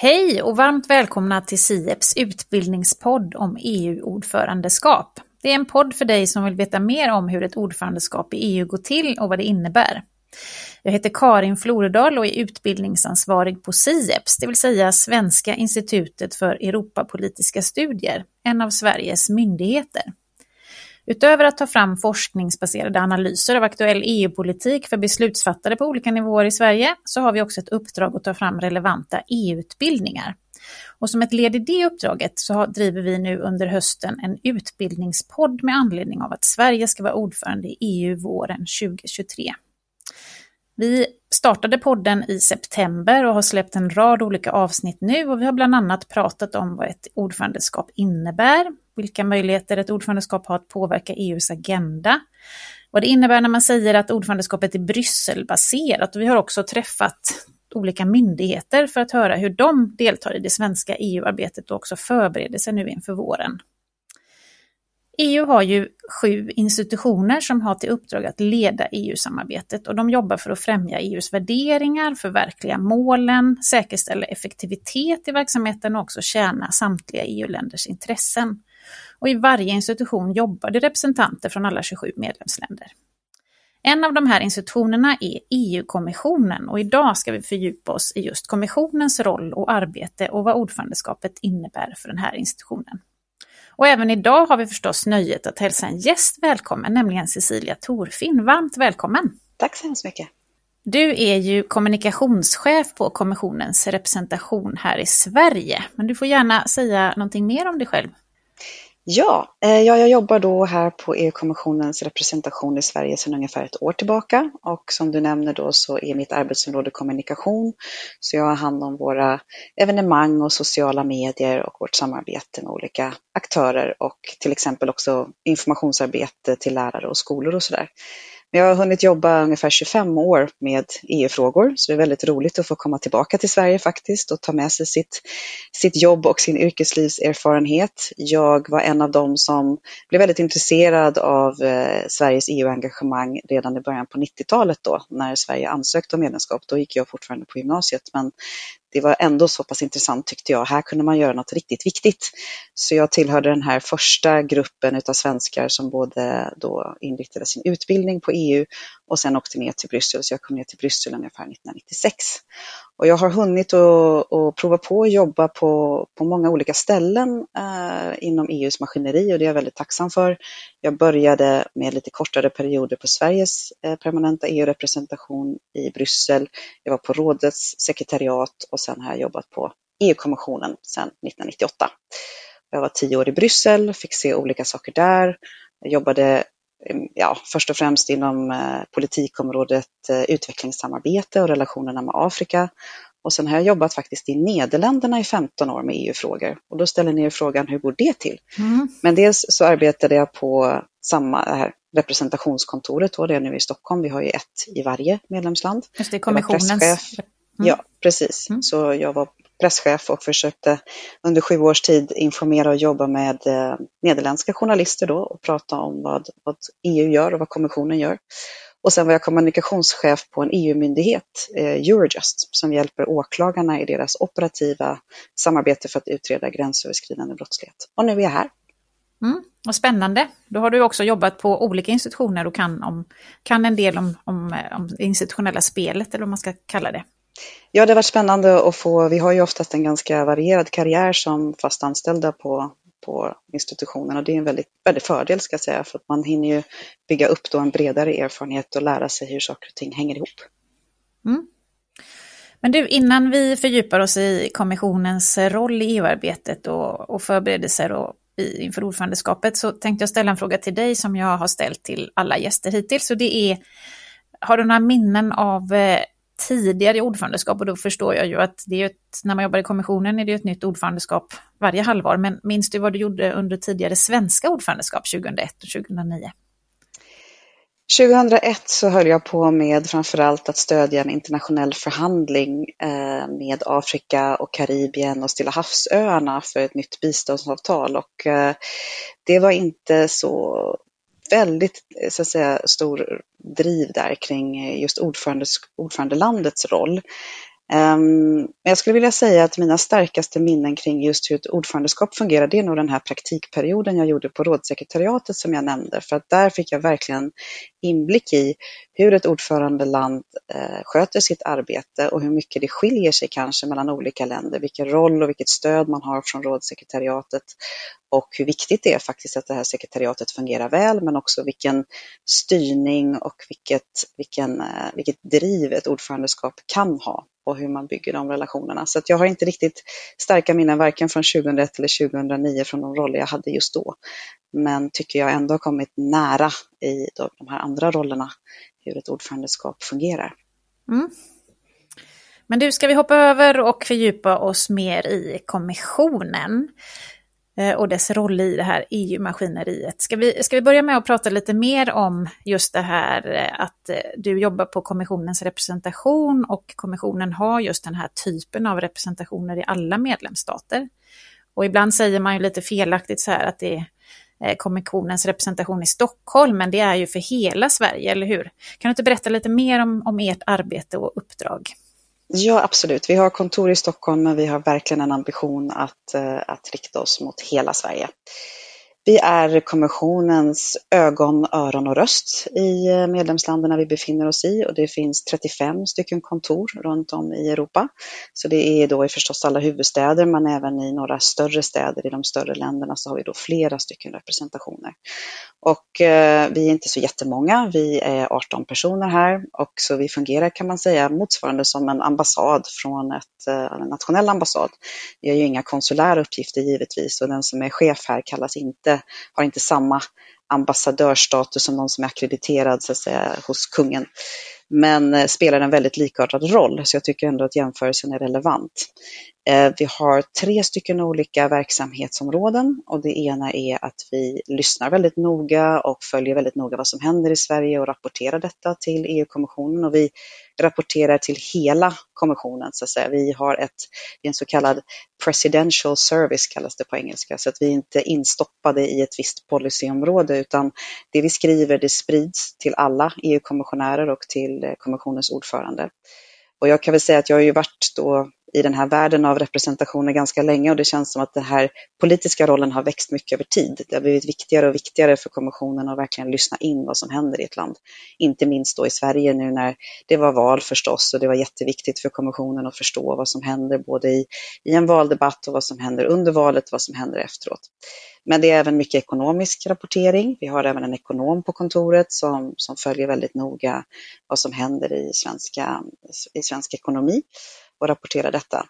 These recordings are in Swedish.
Hej och varmt välkomna till SIEPs utbildningspodd om EU-ordförandeskap. Det är en podd för dig som vill veta mer om hur ett ordförandeskap i EU går till och vad det innebär. Jag heter Karin Floredal och är utbildningsansvarig på SIEPS, det vill säga Svenska institutet för Europapolitiska studier, en av Sveriges myndigheter. Utöver att ta fram forskningsbaserade analyser av aktuell EU-politik för beslutsfattare på olika nivåer i Sverige så har vi också ett uppdrag att ta fram relevanta EU-utbildningar. Och som ett led i det uppdraget så driver vi nu under hösten en utbildningspodd med anledning av att Sverige ska vara ordförande i EU våren 2023. Vi startade podden i september och har släppt en rad olika avsnitt nu och vi har bland annat pratat om vad ett ordförandeskap innebär, vilka möjligheter ett ordförandeskap har att påverka EUs agenda, vad det innebär när man säger att ordförandeskapet är Brysselbaserat och vi har också träffat olika myndigheter för att höra hur de deltar i det svenska EU-arbetet och också förbereder sig nu inför våren. EU har ju sju institutioner som har till uppdrag att leda EU-samarbetet och de jobbar för att främja EUs värderingar, förverkliga målen, säkerställa effektivitet i verksamheten och också tjäna samtliga EU-länders intressen. Och i varje institution jobbar det representanter från alla 27 medlemsländer. En av de här institutionerna är EU-kommissionen och idag ska vi fördjupa oss i just kommissionens roll och arbete och vad ordförandeskapet innebär för den här institutionen. Och även idag har vi förstås nöjet att hälsa en gäst välkommen, nämligen Cecilia Torfinn. Varmt välkommen! Tack så hemskt mycket! Du är ju kommunikationschef på kommissionens representation här i Sverige, men du får gärna säga någonting mer om dig själv. Eh, ja, jag jobbar då här på EU-kommissionens representation i Sverige sedan ungefär ett år tillbaka och som du nämner då så är mitt arbetsområde kommunikation. Så jag har hand om våra evenemang och sociala medier och vårt samarbete med olika aktörer och till exempel också informationsarbete till lärare och skolor och sådär. Jag har hunnit jobba ungefär 25 år med EU-frågor, så det är väldigt roligt att få komma tillbaka till Sverige faktiskt och ta med sig sitt, sitt jobb och sin yrkeslivserfarenhet. Jag var en av dem som blev väldigt intresserad av eh, Sveriges EU-engagemang redan i början på 90-talet då, när Sverige ansökte om medlemskap. Då gick jag fortfarande på gymnasiet, men det var ändå så pass intressant tyckte jag. Här kunde man göra något riktigt viktigt. Så jag tillhörde den här första gruppen utav svenskar som både då inriktade sin utbildning på EU och sen åkte ner till Bryssel. Så jag kom ner till Bryssel ungefär 1996. Och jag har hunnit att prova på att jobba på, på många olika ställen eh, inom EUs maskineri och det är jag väldigt tacksam för. Jag började med lite kortare perioder på Sveriges eh, permanenta EU-representation i Bryssel. Jag var på rådets sekretariat och sen har jag jobbat på EU-kommissionen sedan 1998. Jag var tio år i Bryssel, fick se olika saker där. Jag jobbade ja, först och främst inom eh, politikområdet eh, utvecklingssamarbete och relationerna med Afrika. Och sen har jag jobbat faktiskt i Nederländerna i 15 år med EU-frågor. Och då ställer ni frågan, hur går det till? Mm. Men dels så arbetade jag på samma här representationskontoret, då, det är nu i Stockholm. Vi har ju ett i varje medlemsland. Just det, kommissionens. Mm. Ja, precis. Mm. Så jag var presschef och försökte under sju års tid informera och jobba med eh, nederländska journalister då och prata om vad, vad EU gör och vad kommissionen gör. Och sen var jag kommunikationschef på en EU-myndighet, eh, Eurojust, som hjälper åklagarna i deras operativa samarbete för att utreda gränsöverskridande brottslighet. Och nu är jag här. Mm, vad spännande. Då har du också jobbat på olika institutioner och kan, om, kan en del om, om, om institutionella spelet, eller vad man ska kalla det. Ja, det har varit spännande att få, vi har ju oftast en ganska varierad karriär som fast anställda på, på institutionen och det är en väldigt, väldigt fördel ska jag säga för att man hinner ju bygga upp då en bredare erfarenhet och lära sig hur saker och ting hänger ihop. Mm. Men du, innan vi fördjupar oss i kommissionens roll i EU-arbetet och, och förberedelser och i, inför ordförandeskapet så tänkte jag ställa en fråga till dig som jag har ställt till alla gäster hittills. Och det är, har du några minnen av eh, tidigare ordförandeskap och då förstår jag ju att det är ett, när man jobbar i kommissionen är det ett nytt ordförandeskap varje halvår. Men minns du vad du gjorde under tidigare svenska ordförandeskap 2001 och 2009? 2001 så höll jag på med framförallt att stödja en internationell förhandling eh, med Afrika och Karibien och Stilla havsöarna för ett nytt biståndsavtal och eh, det var inte så väldigt eh, så att säga, stor driv där kring eh, just ordförandelandets roll. Ehm, men jag skulle vilja säga att mina starkaste minnen kring just hur ett ordförandeskap fungerar, det är nog den här praktikperioden jag gjorde på rådssekretariatet som jag nämnde, för att där fick jag verkligen inblick i hur ett ordförandeland eh, sköter sitt arbete och hur mycket det skiljer sig kanske mellan olika länder, vilken roll och vilket stöd man har från rådssekretariatet och hur viktigt det är faktiskt att det här sekretariatet fungerar väl, men också vilken styrning och vilket, vilken, eh, vilket driv ett ordförandeskap kan ha och hur man bygger de relationerna. Så jag har inte riktigt starka minnen varken från 2001 eller 2009 från de roller jag hade just då. Men tycker jag ändå har kommit nära i de här andra rollerna hur ett ordförandeskap fungerar. Mm. Men du, ska vi hoppa över och fördjupa oss mer i kommissionen? Eh, och dess roll i det här EU-maskineriet. Ska vi, ska vi börja med att prata lite mer om just det här eh, att eh, du jobbar på kommissionens representation och kommissionen har just den här typen av representationer i alla medlemsstater. Och ibland säger man ju lite felaktigt så här att det är kommissionens representation i Stockholm, men det är ju för hela Sverige, eller hur? Kan du inte berätta lite mer om, om ert arbete och uppdrag? Ja, absolut. Vi har kontor i Stockholm, men vi har verkligen en ambition att, eh, att rikta oss mot hela Sverige. Vi är kommissionens ögon, öron och röst i eh, medlemsländerna vi befinner oss i och det finns 35 stycken kontor runt om i Europa. Så det är då i förstås alla huvudstäder men även i några större städer i de större länderna så har vi då flera stycken representationer. Och eh, vi är inte så jättemånga, vi är 18 personer här och så vi fungerar kan man säga motsvarande som en ambassad från ett, eh, en nationell ambassad. Vi har ju inga konsulära uppgifter givetvis och den som är chef här kallas inte har inte samma ambassadörsstatus som någon som är akkrediterad så att säga, hos kungen. Men eh, spelar en väldigt likartad roll, så jag tycker ändå att jämförelsen är relevant. Eh, vi har tre stycken olika verksamhetsområden och det ena är att vi lyssnar väldigt noga och följer väldigt noga vad som händer i Sverige och rapporterar detta till EU-kommissionen och vi rapporterar till hela kommissionen så att säga. Vi har ett, en så kallad presidential service kallas det på engelska, så att vi inte är instoppade i ett visst policyområde utan det vi skriver det sprids till alla EU-kommissionärer och till eh, kommissionens ordförande. Och jag kan väl säga att jag har ju varit då i den här världen av representationer ganska länge och det känns som att den här politiska rollen har växt mycket över tid. Det har blivit viktigare och viktigare för kommissionen att verkligen lyssna in vad som händer i ett land. Inte minst då i Sverige nu när det var val förstås och det var jätteviktigt för kommissionen att förstå vad som händer både i, i en valdebatt och vad som händer under valet och vad som händer efteråt. Men det är även mycket ekonomisk rapportering. Vi har även en ekonom på kontoret som, som följer väldigt noga vad som händer i, svenska, i svensk ekonomi och rapportera detta.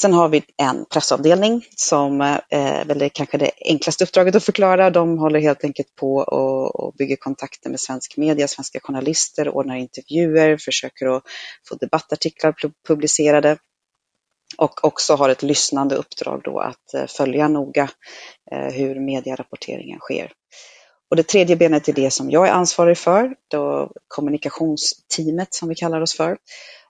Sen har vi en pressavdelning som eh, väl kanske det enklaste uppdraget att förklara. De håller helt enkelt på och, bygger kontakter med svensk media, svenska journalister, ordnar intervjuer, försöker att få debattartiklar publicerade och också har ett lyssnande uppdrag då att eh, följa noga eh, hur medierapporteringen sker. Och det tredje benet är det som jag är ansvarig för, då kommunikationsteamet som vi kallar oss för.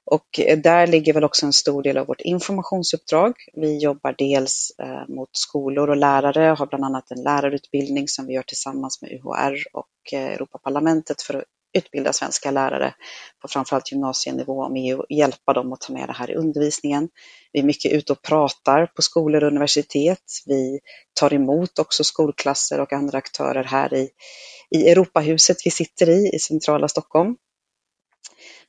Och eh, där ligger väl också en stor del av vårt informationsuppdrag. Vi jobbar dels eh, mot skolor och lärare, har bland annat en lärarutbildning som vi gör tillsammans med UHR och eh, Europaparlamentet för att utbilda svenska lärare på framförallt gymnasienivå om EU och hjälpa dem att ta med det här i undervisningen. Vi är mycket ute och pratar på skolor och universitet. Vi tar emot också skolklasser och andra aktörer här i, i Europahuset vi sitter i, i centrala Stockholm.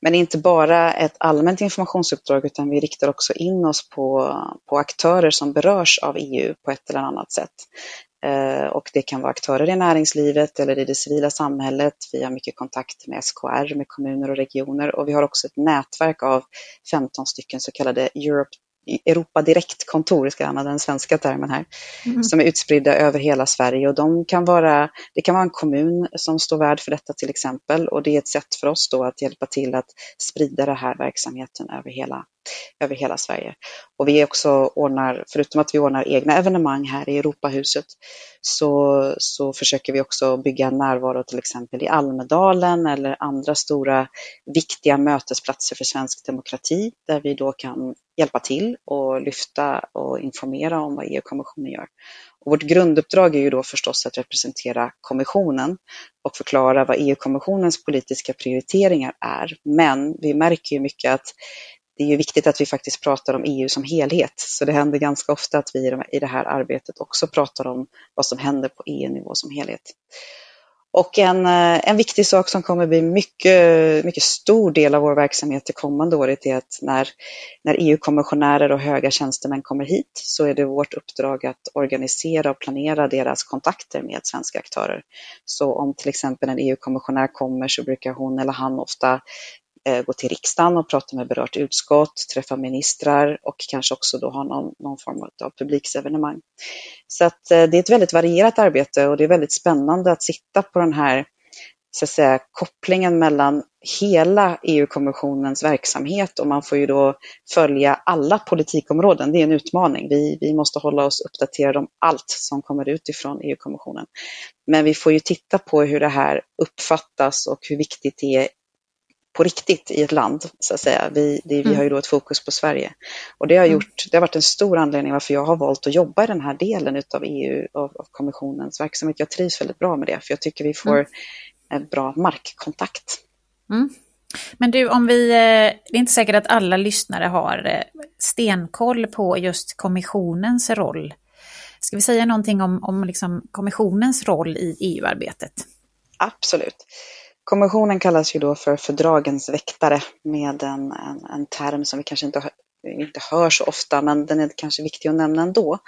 Men inte bara ett allmänt informationsuppdrag utan vi riktar också in oss på, på aktörer som berörs av EU på ett eller annat sätt. Eh, och det kan vara aktörer i näringslivet eller i det civila samhället. Vi har mycket kontakt med SKR, med kommuner och regioner och vi har också ett nätverk av 15 stycken så kallade Europe Europa Direkt-kontor, ska jag använda den svenska termen här, mm. som är utspridda över hela Sverige och de kan vara, det kan vara en kommun som står värd för detta till exempel och det är ett sätt för oss då att hjälpa till att sprida den här verksamheten över hela, över hela Sverige. Och vi också ordnar, förutom att vi ordnar egna evenemang här i Europahuset, så, så försöker vi också bygga närvaro till exempel i Almedalen eller andra stora viktiga mötesplatser för svensk demokrati där vi då kan hjälpa till och lyfta och informera om vad EU-kommissionen gör. Och vårt grunduppdrag är ju då förstås att representera kommissionen och förklara vad EU-kommissionens politiska prioriteringar är. Men vi märker ju mycket att det är ju viktigt att vi faktiskt pratar om EU som helhet. Så det händer ganska ofta att vi i det här arbetet också pratar om vad som händer på EU-nivå som helhet. Och en, eh, en viktig sak som kommer bli mycket, mycket stor del av vår verksamhet det kommande året är att när, när EU-kommissionärer och höga tjänstemän kommer hit så är det vårt uppdrag att organisera och planera deras kontakter med svenska aktörer. Så om till exempel en EU-kommissionär kommer så brukar hon eller han ofta Eh, gå till riksdagen och prata med berört utskott, träffa ministrar och kanske också då ha någon, någon form av publiksevenemang. Så att eh, det är ett väldigt varierat arbete och det är väldigt spännande att sitta på den här så att säga, kopplingen mellan hela EU-kommissionens verksamhet och man får ju då följa alla politikområden. Det är en utmaning. Vi, vi måste hålla oss uppdaterade om allt som kommer ut ifrån EU-kommissionen. Men vi får ju titta på hur det här uppfattas och hur viktigt det är på riktigt i ett land, så att säga. Vi, det, vi mm. har ju då ett fokus på Sverige. Och det har, mm. gjort, det har varit en stor anledning varför jag har valt att jobba i den här delen av EU och av kommissionens verksamhet. Jag trivs väldigt bra med det, för jag tycker vi får mm. en bra markkontakt. Mm. Men du, om vi, eh, det är inte säkert att alla lyssnare har eh, stenkoll på just kommissionens roll. Ska vi säga någonting om, om liksom kommissionens roll i EU-arbetet? Absolut. Kommissionen kallas ju då för fördragens väktare med en, en, en term som vi kanske inte, inte hör så ofta, men den är kanske viktig att nämna ändå.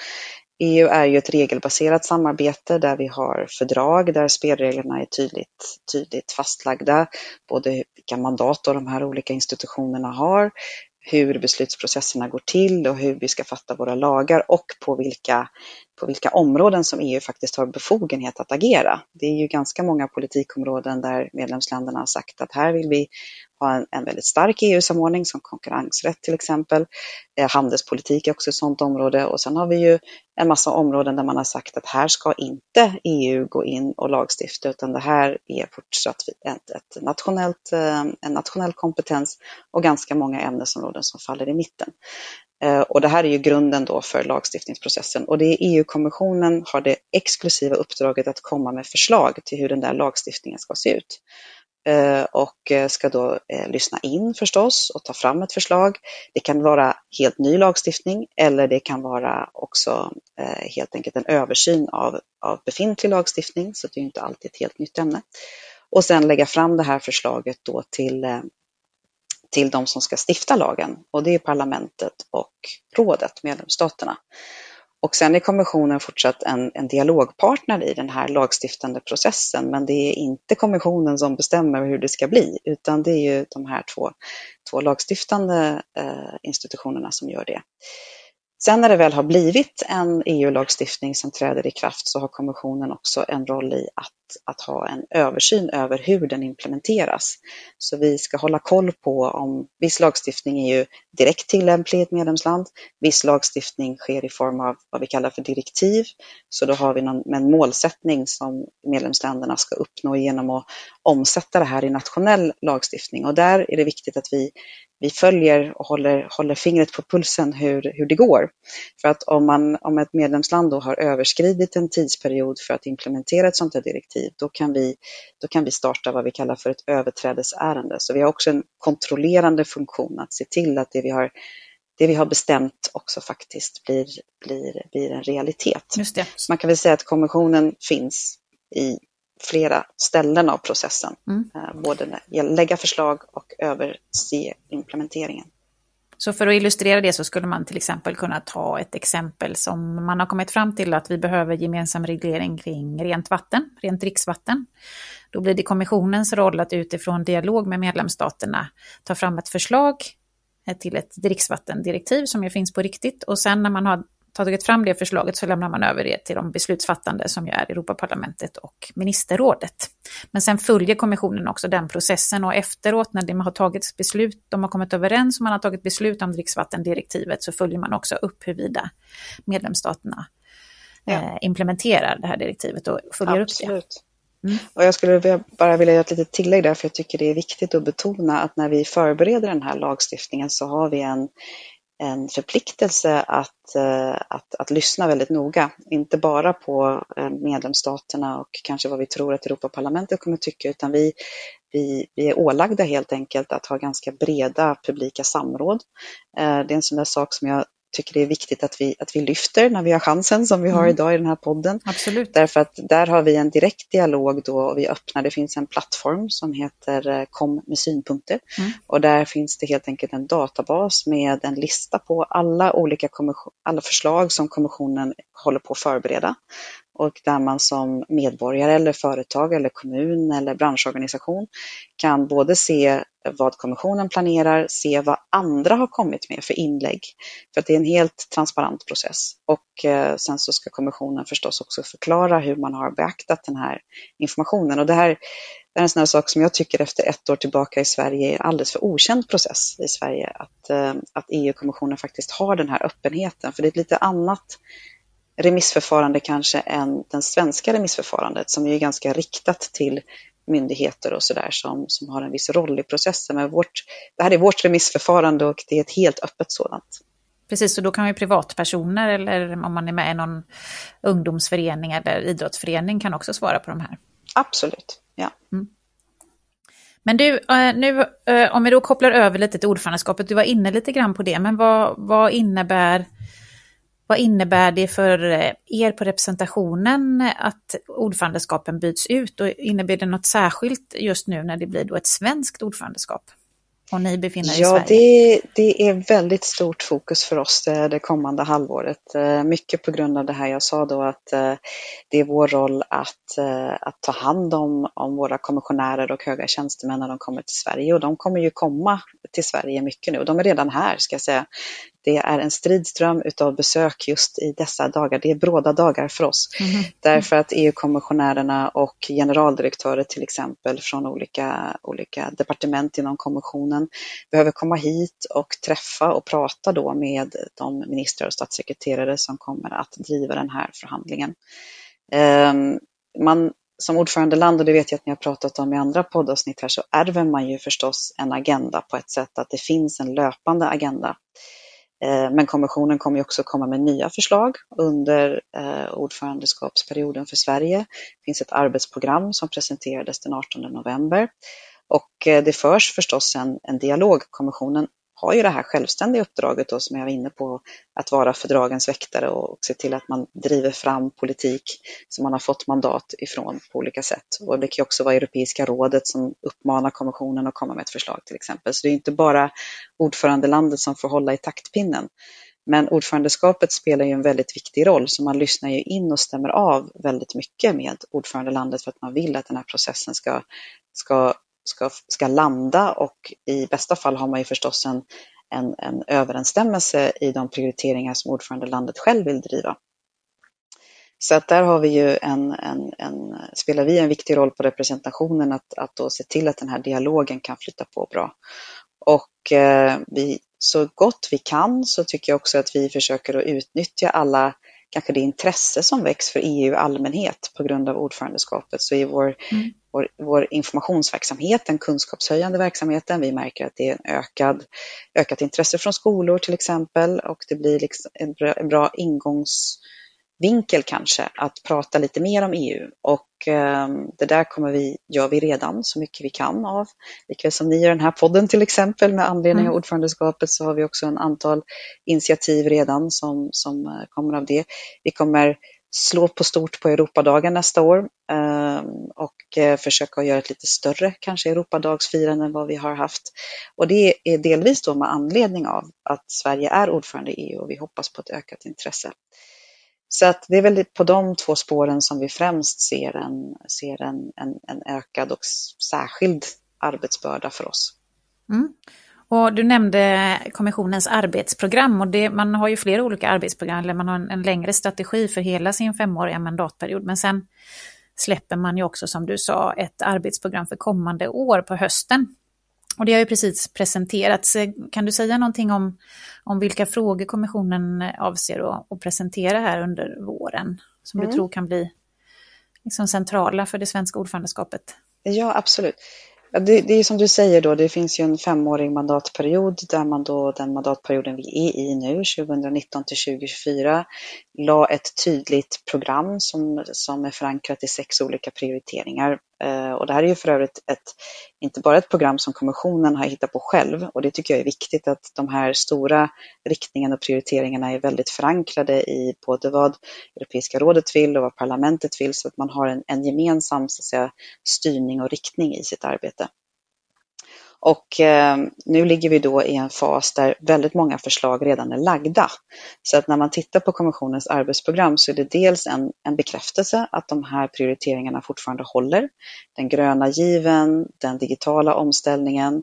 EU är ju ett regelbaserat samarbete där vi har fördrag där spelreglerna är tydligt, tydligt fastlagda, både vilka mandat de här olika institutionerna har, hur beslutsprocesserna går till och hur vi ska fatta våra lagar och på vilka, på vilka områden som EU faktiskt har befogenhet att agera. Det är ju ganska många politikområden där medlemsländerna har sagt att här vill vi ha en, en väldigt stark EU-samordning som konkurrensrätt till exempel. Eh, handelspolitik är också ett sådant område och sen har vi ju en massa områden där man har sagt att här ska inte EU gå in och lagstifta utan det här är fortsatt ett, ett nationellt, eh, en nationell kompetens och ganska många ämnesområden som faller i mitten. Eh, och det här är ju grunden då för lagstiftningsprocessen och det är EU-kommissionen har det exklusiva uppdraget att komma med förslag till hur den där lagstiftningen ska se ut. Eh, och eh, ska då lyssna in förstås och ta fram ett förslag. Det kan vara helt ny lagstiftning eller det kan vara också helt enkelt en översyn av, av befintlig lagstiftning, så det är inte alltid ett helt nytt ämne. Och sen lägga fram det här förslaget då till, till de som ska stifta lagen och det är parlamentet och rådet, medlemsstaterna. Och sen är kommissionen fortsatt en, en, dialogpartner i den här lagstiftande processen, men det är inte kommissionen som bestämmer hur det ska bli, utan det är ju de här två, två lagstiftande eh, institutionerna som gör det. Sen när det väl har blivit en EU-lagstiftning som träder i kraft så har kommissionen också en roll i att, att ha en översyn över hur den implementeras. Så vi ska hålla koll på om viss lagstiftning är ju direkt tillämplig i ett medlemsland, viss lagstiftning sker i form av vad vi kallar för direktiv. Så då har vi någon, en målsättning som medlemsländerna ska uppnå genom att omsätta det här i nationell lagstiftning och där är det viktigt att vi vi följer och håller, håller fingret på pulsen hur, hur det går. För att om, man, om ett medlemsland då har överskridit en tidsperiod för att implementera ett sånt här direktiv, då kan, vi, då kan vi starta vad vi kallar för ett överträdelseärende. Så vi har också en kontrollerande funktion att se till att det vi har det vi har bestämt också faktiskt blir, blir, blir en realitet. Man kan väl säga att kommissionen finns i flera ställen av processen. Mm. Eh, både lägga förslag och överse implementeringen. Så för att illustrera det så skulle man till exempel kunna ta ett exempel som man har kommit fram till att vi behöver gemensam reglering kring rent vatten, rent dricksvatten. Då blir det kommissionens roll att utifrån dialog med medlemsstaterna ta fram ett förslag eh, till ett dricksvattendirektiv som ju finns på riktigt och sen när man har tagit fram det förslaget så lämnar man över det till de beslutsfattande som ju är Europaparlamentet och ministerrådet. Men sen följer kommissionen också den processen och efteråt när det har tagits beslut, de har kommit överens och man har tagit beslut om dricksvattendirektivet så följer man också upp huruvida medlemsstaterna ja. eh, implementerar det här direktivet och följer Absolut. upp det. Mm. Och jag skulle bara vilja göra ett litet tillägg där, för jag tycker det är viktigt att betona att när vi förbereder den här lagstiftningen så har vi en en förpliktelse att, eh, att, att lyssna väldigt noga. Inte bara på eh, medlemsstaterna och kanske vad vi tror att Europaparlamentet kommer tycka, utan vi, vi, vi är ålagda helt enkelt att ha ganska breda publika samråd. Eh, det är en sån där sak som jag tycker det är viktigt att vi, att vi lyfter när vi har chansen som vi har mm. idag i den här podden. Absolut. Därför att där har vi en direkt dialog då och vi öppnar, det finns en plattform som heter eh, Kom med synpunkter mm. och där finns det helt enkelt en databas med en lista på alla olika alla förslag som kommissionen håller på att förbereda och där man som medborgare eller företag eller kommun eller branschorganisation kan både se vad kommissionen planerar, se vad andra har kommit med för inlägg. För att det är en helt transparent process. Och eh, sen så ska kommissionen förstås också förklara hur man har beaktat den här informationen. Och det här, det är en sån här sak som jag tycker efter ett år tillbaka i Sverige är en alldeles för okänd process i Sverige. Att, eh, att EU-kommissionen faktiskt har den här öppenheten. För det är ett lite annat remissförfarande kanske än det svenska remissförfarandet som är ganska riktat till myndigheter och sådär som, som har en viss roll i processen. Men vårt, det här är vårt remissförfarande och det är ett helt öppet sådant. Precis, och då kan ju privatpersoner eller om man är med i någon ungdomsförening eller idrottsförening kan också svara på de här. Absolut, ja. Mm. Men du, eh, nu eh, om vi då kopplar över lite till ordförandeskapet, du var inne lite grann på det, men vad, vad innebär vad innebär det för eh, er på representationen att ordförandeskapen byts ut och innebär det något särskilt just nu när det blir då ett svenskt ordförandeskap? Och ni befinner er ja, i Sverige? Det, det är väldigt stort fokus för oss det, det kommande halvåret. Eh, mycket på grund av det här jag sa då att eh, det är vår roll att, att ta hand om, om våra kommissionärer och höga tjänstemän när de kommer till Sverige och de kommer ju komma till Sverige mycket nu och de är redan här ska jag säga. Det är en stridström utav besök just i dessa dagar. Det är bråda dagar för oss. Mm. Därför att EU-kommissionärerna och generaldirektörer till exempel från olika, olika departement inom kommissionen behöver komma hit och träffa och prata då med de ministrar och statssekreterare som kommer att driva den här förhandlingen. Ehm, man, som ordförandeland, och det vet jag att ni har pratat om i andra poddavsnitt här, så ärver man ju förstås en agenda på ett sätt att det finns en löpande agenda. Eh, men kommissionen kommer också komma med nya förslag under eh, ordförandeskapsperioden för Sverige. Det finns ett arbetsprogram som presenterades den 18 november och eh, det förs förstås en, en dialog. Kommissionen har ju det här självständiga uppdraget då, som jag var inne på, att vara fördragens väktare och se till att man driver fram politik som man har fått mandat ifrån på olika sätt. Och det kan också vara Europeiska rådet som uppmanar kommissionen att komma med ett förslag till exempel. Så det är inte bara ordförandelandet som får hålla i taktpinnen. Men ordförandeskapet spelar ju en väldigt viktig roll, så man lyssnar ju in och stämmer av väldigt mycket med ordförandelandet för att man vill att den här processen ska, ska ska, ska landa och i bästa fall har man ju förstås en, en, en överensstämmelse i de prioriteringar som ordförandelandet själv vill driva. Så att där har vi ju en, en, en, spelar vi en viktig roll på representationen att, att då se till att den här dialogen kan flytta på bra. Och eh, vi, så gott vi kan så tycker jag också att vi försöker att utnyttja alla kanske det intresse som väcks för EU i allmänhet på grund av ordförandeskapet. Så i vår, mm. vår, vår, informationsverksamhet, den kunskapshöjande verksamheten, vi märker att det är en ökad, ökat intresse från skolor till exempel och det blir liksom en, bra, en bra ingångs vinkel kanske att prata lite mer om EU och eh, det där kommer vi, gör vi redan så mycket vi kan av. Likväl som ni gör den här podden till exempel med anledning av mm. ordförandeskapet så har vi också en antal initiativ redan som, som eh, kommer av det. Vi kommer slå på stort på Europadagen nästa år ehm, och eh, försöka göra ett lite större kanske Europadagsfirande än vad vi har haft. Och det är delvis då med anledning av att Sverige är ordförande i EU och vi hoppas på ett ökat intresse. Så att det är väl på de två spåren som vi främst ser en, ser en, en, en ökad och särskild arbetsbörda för oss. Mm. Och du nämnde kommissionens arbetsprogram och det, man har ju flera olika arbetsprogram, eller man har en, en, längre strategi för hela sin femåriga mandatperiod, men sen släpper man ju också som du sa ett arbetsprogram för kommande år på hösten. Och det har ju precis presenterats. Kan du säga någonting om, om vilka frågor kommissionen avser att, att presentera här under våren? Som mm. du tror kan bli liksom centrala för det svenska ordförandeskapet? Ja, absolut. Det, det, är som du säger då, det finns ju en femårig mandatperiod där man då, den mandatperioden vi är i nu, 2019 till 2024, la ett tydligt program som, som är förankrat i sex olika prioriteringar. Eh, och det här är ju för övrigt ett, inte bara ett program som kommissionen har hittat på själv och det tycker jag är viktigt att de här stora riktningarna och prioriteringarna är väldigt förankrade i både vad Europeiska rådet vill och vad parlamentet vill så att man har en, en gemensam så att säga, styrning och riktning i sitt arbete. Och eh, nu ligger vi då i en fas där väldigt många förslag redan är lagda. Så att när man tittar på kommissionens arbetsprogram så är det dels en, en bekräftelse att de här prioriteringarna fortfarande håller. Den gröna given, den digitala omställningen,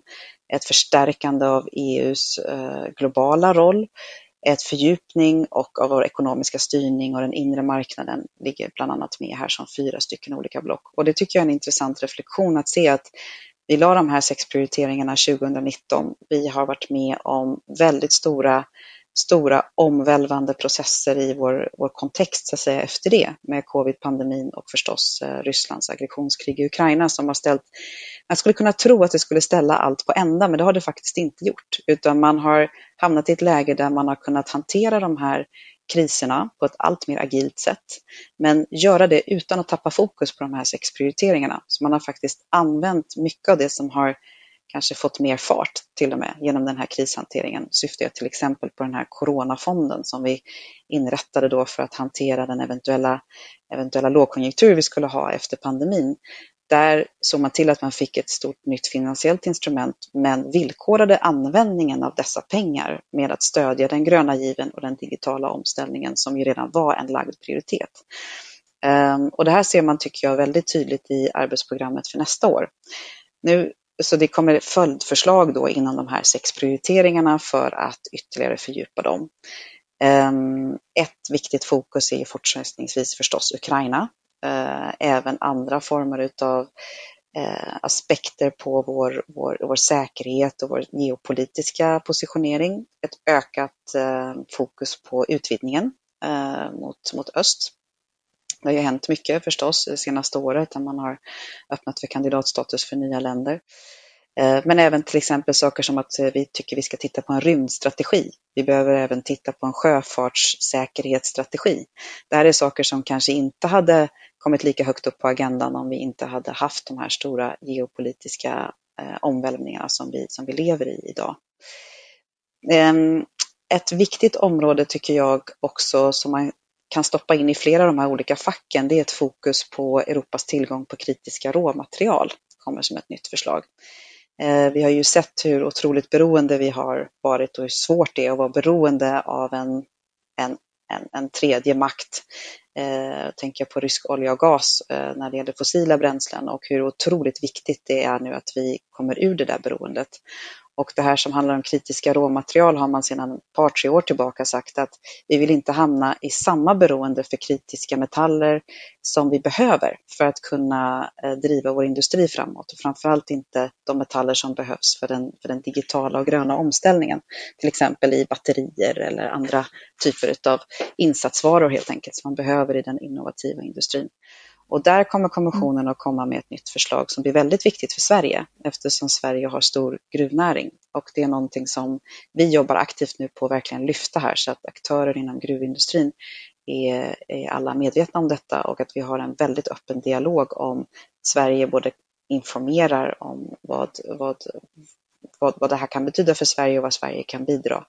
ett förstärkande av EUs eh, globala roll, ett fördjupning och av vår ekonomiska styrning och den inre marknaden ligger bland annat med här som fyra stycken olika block. Och det tycker jag är en intressant reflektion att se att vi la de här sex prioriteringarna 2019. Vi har varit med om väldigt stora, stora omvälvande processer i vår, vår kontext så att säga, efter det med covid-pandemin och förstås eh, Rysslands aggressionskrig i Ukraina som har ställt, man skulle kunna tro att det skulle ställa allt på ända men det har det faktiskt inte gjort utan man har hamnat i ett läge där man har kunnat hantera de här kriserna på ett allt mer agilt sätt. Men göra det utan att tappa fokus på de här sex prioriteringarna. Så man har faktiskt använt mycket av det som har kanske fått mer fart till och med genom den här krishanteringen. Syftar jag till exempel på den här coronafonden som vi inrättade då för att hantera den eventuella, eventuella lågkonjunktur vi skulle ha efter pandemin. Där såg man till att man fick ett stort nytt finansiellt instrument men villkorade användningen av dessa pengar med att stödja den gröna given och den digitala omställningen som ju redan var en lagd prioritet. Ehm, och det här ser man, tycker jag, väldigt tydligt i arbetsprogrammet för nästa år. Nu, så det kommer följdförslag då inom de här sex prioriteringarna för att ytterligare fördjupa dem. Ehm, ett viktigt fokus är fortsättningsvis förstås Ukraina Eh, även andra former utav eh, aspekter på vår, vår, vår säkerhet och vår geopolitiska positionering. Ett ökat eh, fokus på utvidgningen eh, mot, mot öst. Det har ju hänt mycket förstås det senaste året där man har öppnat för kandidatstatus för nya länder. Eh, men även till exempel saker som att eh, vi tycker vi ska titta på en rymdstrategi. Vi behöver även titta på en sjöfartssäkerhetsstrategi. Det här är saker som kanske inte hade kommit lika högt upp på agendan om vi inte hade haft de här stora geopolitiska eh, omvälvningarna som vi, som vi lever i idag. Ehm, ett viktigt område tycker jag också som man kan stoppa in i flera av de här olika facken, det är ett fokus på Europas tillgång på kritiska råmaterial, kommer som ett nytt förslag. Eh, vi har ju sett hur otroligt beroende vi har varit och hur svårt det är att vara beroende av en, en, en, en tredje makt eh, tänker jag på rysk olja och gas eh, när det gäller fossila bränslen och hur otroligt viktigt det är nu att vi kommer ur det där beroendet. Och det här som handlar om kritiska råmaterial har man sedan ett par, tre år tillbaka sagt att vi vill inte hamna i samma beroende för kritiska metaller som vi behöver för att kunna eh, driva vår industri framåt. Och framförallt inte de metaller som behövs för den, för den digitala och gröna omställningen. Till exempel i batterier eller andra typer av insatsvaror helt enkelt som man behöver i den innovativa industrin. Och där kommer kommissionen att komma med ett nytt förslag som blir väldigt viktigt för Sverige eftersom Sverige har stor gruvnäring. Och det är någonting som vi jobbar aktivt nu på att verkligen lyfta här så att aktörer inom gruvindustrin är, är alla medvetna om detta och att vi har en väldigt öppen dialog om Sverige både informerar om vad, vad, vad, vad det här kan betyda för Sverige och vad Sverige kan bidra.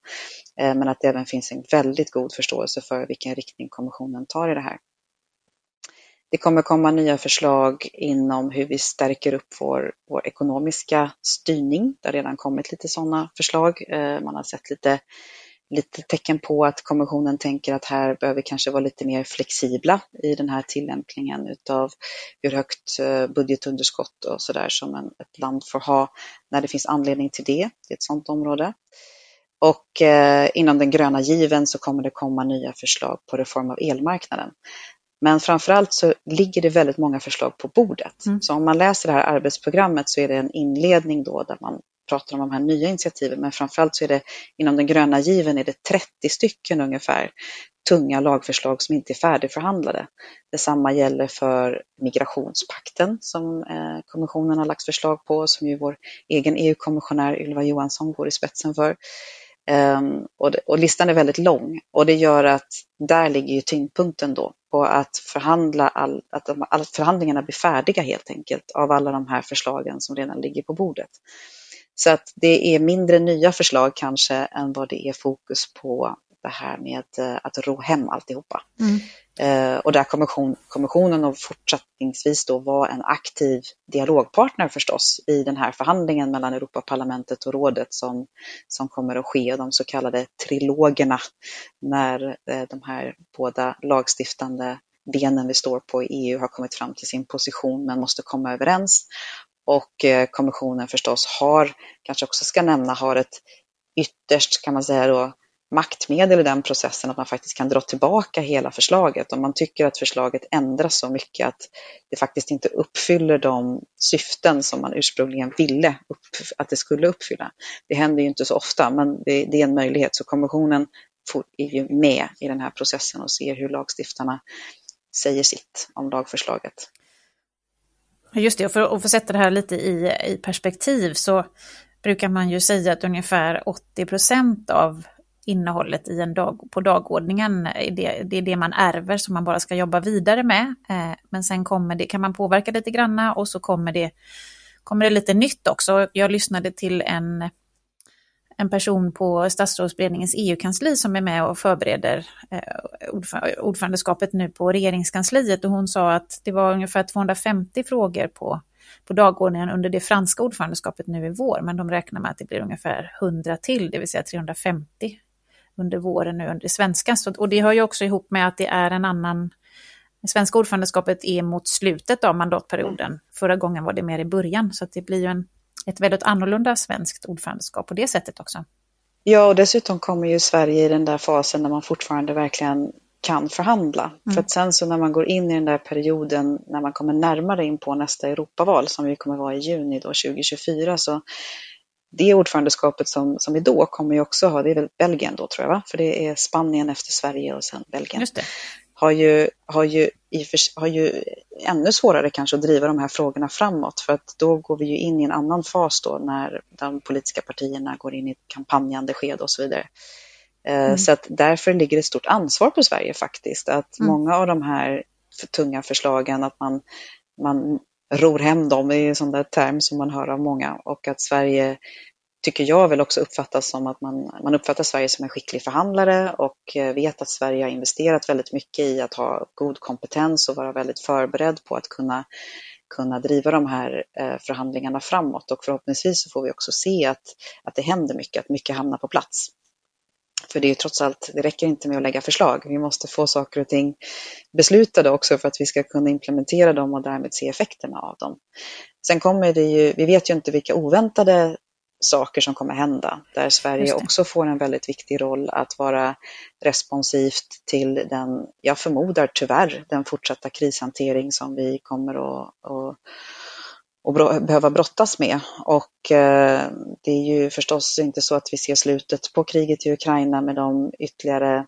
Eh, men att det även finns en väldigt god förståelse för vilken riktning kommissionen tar i det här. Det kommer komma nya förslag inom hur vi stärker upp vår, vår ekonomiska styrning. Det har redan kommit lite sådana förslag. Eh, man har sett lite, lite tecken på att kommissionen tänker att här behöver vi kanske vara lite mer flexibla i den här tillämpningen utav hur högt eh, budgetunderskott och sådär som en, ett land får ha när det finns anledning till det. Det är ett sådant område. Och eh, inom den gröna given så kommer det komma nya förslag på reform av elmarknaden. Men framförallt så ligger det väldigt många förslag på bordet. Mm. Så om man läser det här arbetsprogrammet så är det en inledning då där man pratar om de här nya initiativen, men framförallt så är det inom den gröna given är det 30 stycken ungefär tunga lagförslag som inte är färdigförhandlade. Detsamma gäller för migrationspakten som eh, kommissionen har lagt förslag på, som ju vår egen EU-kommissionär Ylva Johansson går i spetsen för. Ehm, och, och, listan är väldigt lång och det gör att där ligger ju tyngdpunkten då på att förhandla all, att de, att förhandlingarna blir färdiga helt enkelt av alla de här förslagen som redan ligger på bordet. Så att det är mindre nya förslag kanske än vad det är fokus på det här med eh, att ro hem alltihopa. Mm. Eh, och där kommission, kommissionen och fortsättningsvis då var en aktiv dialogpartner förstås i den här förhandlingen mellan Europaparlamentet och rådet som, som kommer att ske, de så kallade trilogerna, när eh, de här båda lagstiftande benen vi står på i EU har kommit fram till sin position men måste komma överens. Och eh, kommissionen förstås har, kanske också ska nämna, har ett ytterst kan man säga då maktmedel i den processen att man faktiskt kan dra tillbaka hela förslaget om man tycker att förslaget ändras så mycket att det faktiskt inte uppfyller de syften som man ursprungligen ville att det skulle uppfylla. Det händer ju inte så ofta, men det, det är en möjlighet. Så kommissionen är ju med i den här processen och ser hur lagstiftarna säger sitt om lagförslaget. Just det, och för att få sätta det här lite i, i perspektiv så brukar man ju säga att ungefär 80 procent av innehållet i en dag, på dagordningen. Eh, det, det är det man ärver som man bara ska jobba vidare med. Eh, men sen kommer det, kan man påverka lite granna och så kommer det, kommer det lite nytt också. Jag lyssnade till en, en person på statsrådsberedningens EU-kansli som är med och förbereder eh, ordförandeskapet nu på regeringskansliet och hon sa att det var ungefär 250 frågor på på dagordningen under det franska ordförandeskapet nu i vår, men de räknar med att det blir ungefär 100 till, det vill säga 350 under våren nu under svenska. Så, och det hör ju också ihop med att det är en annan det svenska ordförandeskapet är mot slutet av mandatperioden. Förra gången var det mer i början, så det blir ju en, ett väldigt annorlunda svenskt ordförandeskap på det sättet också. Ja, och dessutom kommer ju Sverige i den där fasen när man fortfarande verkligen kan förhandla. Mm. För att sen så när man går in i den där perioden när man kommer närmare in på nästa Europaval som vi kommer vara i juni då 2024 så det ordförandeskapet som, som är då kommer ju också ha, det är väl Belgien då tror jag va? För det är Spanien efter Sverige och sen Belgien. Just det. Har ju, har, ju, har ju ännu svårare kanske att driva de här frågorna framåt för att då går vi ju in i en annan fas då när de politiska partierna går in i ett kampanjande skede och så vidare. Eh, mm. Så att därför ligger det ett stort ansvar på Sverige faktiskt att mm. många av de här tunga förslagen att man, man ror hem dem, det är en sån där term som man hör av många. Och att Sverige tycker jag väl också uppfattas som att man, man uppfattar Sverige som en skicklig förhandlare. Och eh, vet att Sverige har investerat väldigt mycket i att ha god kompetens och vara väldigt förberedd på att kunna, kunna driva de här eh, förhandlingarna framåt. Och förhoppningsvis så får vi också se att, att det händer mycket, att mycket hamnar på plats. För det är trots allt, det räcker inte med att lägga förslag. Vi måste få saker och ting beslutade också för att vi ska kunna implementera dem och därmed se effekterna av dem. Sen kommer det ju, vi vet ju inte vilka oväntade saker som kommer hända, där Sverige också får en väldigt viktig roll att vara responsivt till den, jag förmodar tyvärr, den fortsatta krishantering som vi kommer att, att och behöva brottas med. Och eh, det är ju förstås inte så att vi ser slutet på kriget i Ukraina med de ytterligare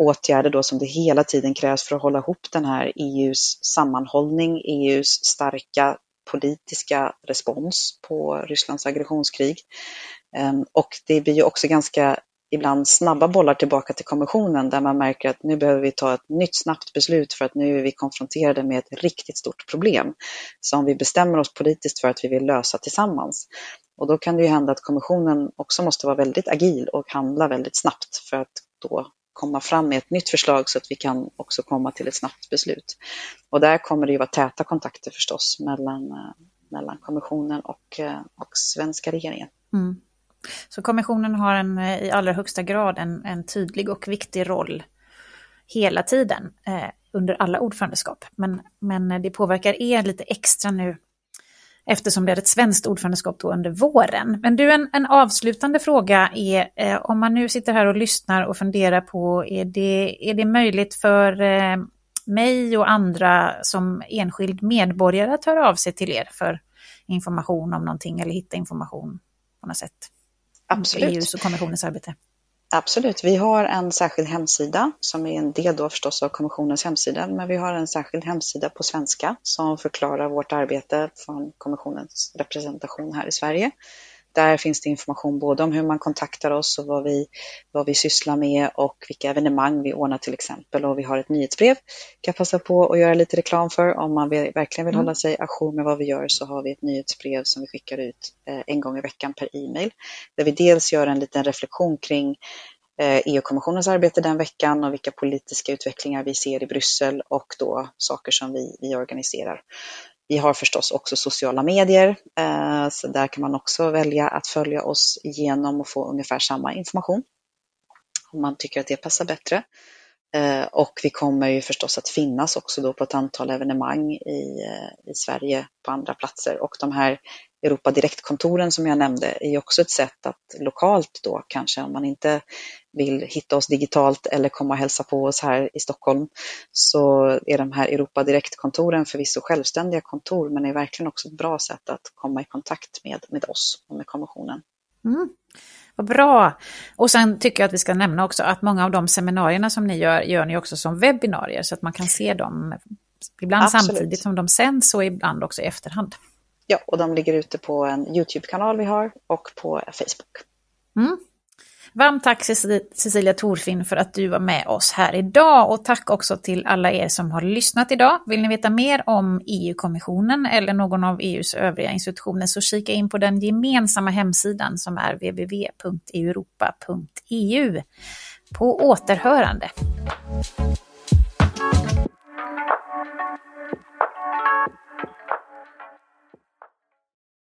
åtgärder då som det hela tiden krävs för att hålla ihop den här EUs sammanhållning, EUs starka politiska respons på Rysslands aggressionskrig. Ehm, och det blir ju också ganska ibland snabba bollar tillbaka till kommissionen där man märker att nu behöver vi ta ett nytt snabbt beslut för att nu är vi konfronterade med ett riktigt stort problem som vi bestämmer oss politiskt för att vi vill lösa tillsammans. Och då kan det ju hända att kommissionen också måste vara väldigt agil och handla väldigt snabbt för att då komma fram med ett nytt förslag så att vi kan också komma till ett snabbt beslut. Och där kommer det ju vara täta kontakter förstås mellan, eh, mellan kommissionen och, eh, och svenska regeringen. Mm. Så kommissionen har en, eh, i allra högsta grad en, en tydlig och viktig roll hela tiden eh, under alla ordförandeskap. Men, men det påverkar er lite extra nu eftersom det är ett svenskt ordförandeskap då under våren. Men du, en, en avslutande fråga är eh, om man nu sitter här och lyssnar och funderar på är det, är det möjligt för eh, mig och andra som enskild medborgare att höra av sig till er för information om någonting eller hitta information på något sätt? Absolut. EUs och kommissionens arbete. Absolut, vi har en särskild hemsida som är en del då förstås av kommissionens hemsida, men vi har en särskild hemsida på svenska som förklarar vårt arbete från kommissionens representation här i Sverige. Där finns det information både om hur man kontaktar oss och vad vi, vad vi sysslar med och vilka evenemang vi ordnar till exempel. Och vi har ett nyhetsbrev, kan jag passa på att göra lite reklam för. Om man vill, verkligen vill mm. hålla sig ajour med vad vi gör så har vi ett nyhetsbrev som vi skickar ut eh, en gång i veckan per e-mail. Där vi dels gör en liten reflektion kring EU-kommissionens eh, e arbete den veckan och vilka politiska utvecklingar vi ser i Bryssel och då saker som vi, vi organiserar. Vi har förstås också sociala medier, eh, så där kan man också välja att följa oss genom och få ungefär samma information om man tycker att det passar bättre. Eh, och vi kommer ju förstås att finnas också då på ett antal evenemang i, eh, i Sverige på andra platser och de här Europa Direktkontoren som jag nämnde är också ett sätt att lokalt då kanske om man inte vill hitta oss digitalt eller komma och hälsa på oss här i Stockholm så är de här Europa Direktkontoren förvisso självständiga kontor men är verkligen också ett bra sätt att komma i kontakt med, med oss och med kommissionen. Mm. Vad bra! Och sen tycker jag att vi ska nämna också att många av de seminarierna som ni gör, gör ni också som webbinarier så att man kan se dem ibland Absolut. samtidigt som de sänds och ibland också i efterhand. Ja, och de ligger ute på en YouTube-kanal vi har och på Facebook. Mm. Varmt tack Cecilia Torfinn för att du var med oss här idag och tack också till alla er som har lyssnat idag. Vill ni veta mer om EU-kommissionen eller någon av EUs övriga institutioner så kika in på den gemensamma hemsidan som är www.europa.eu. På återhörande!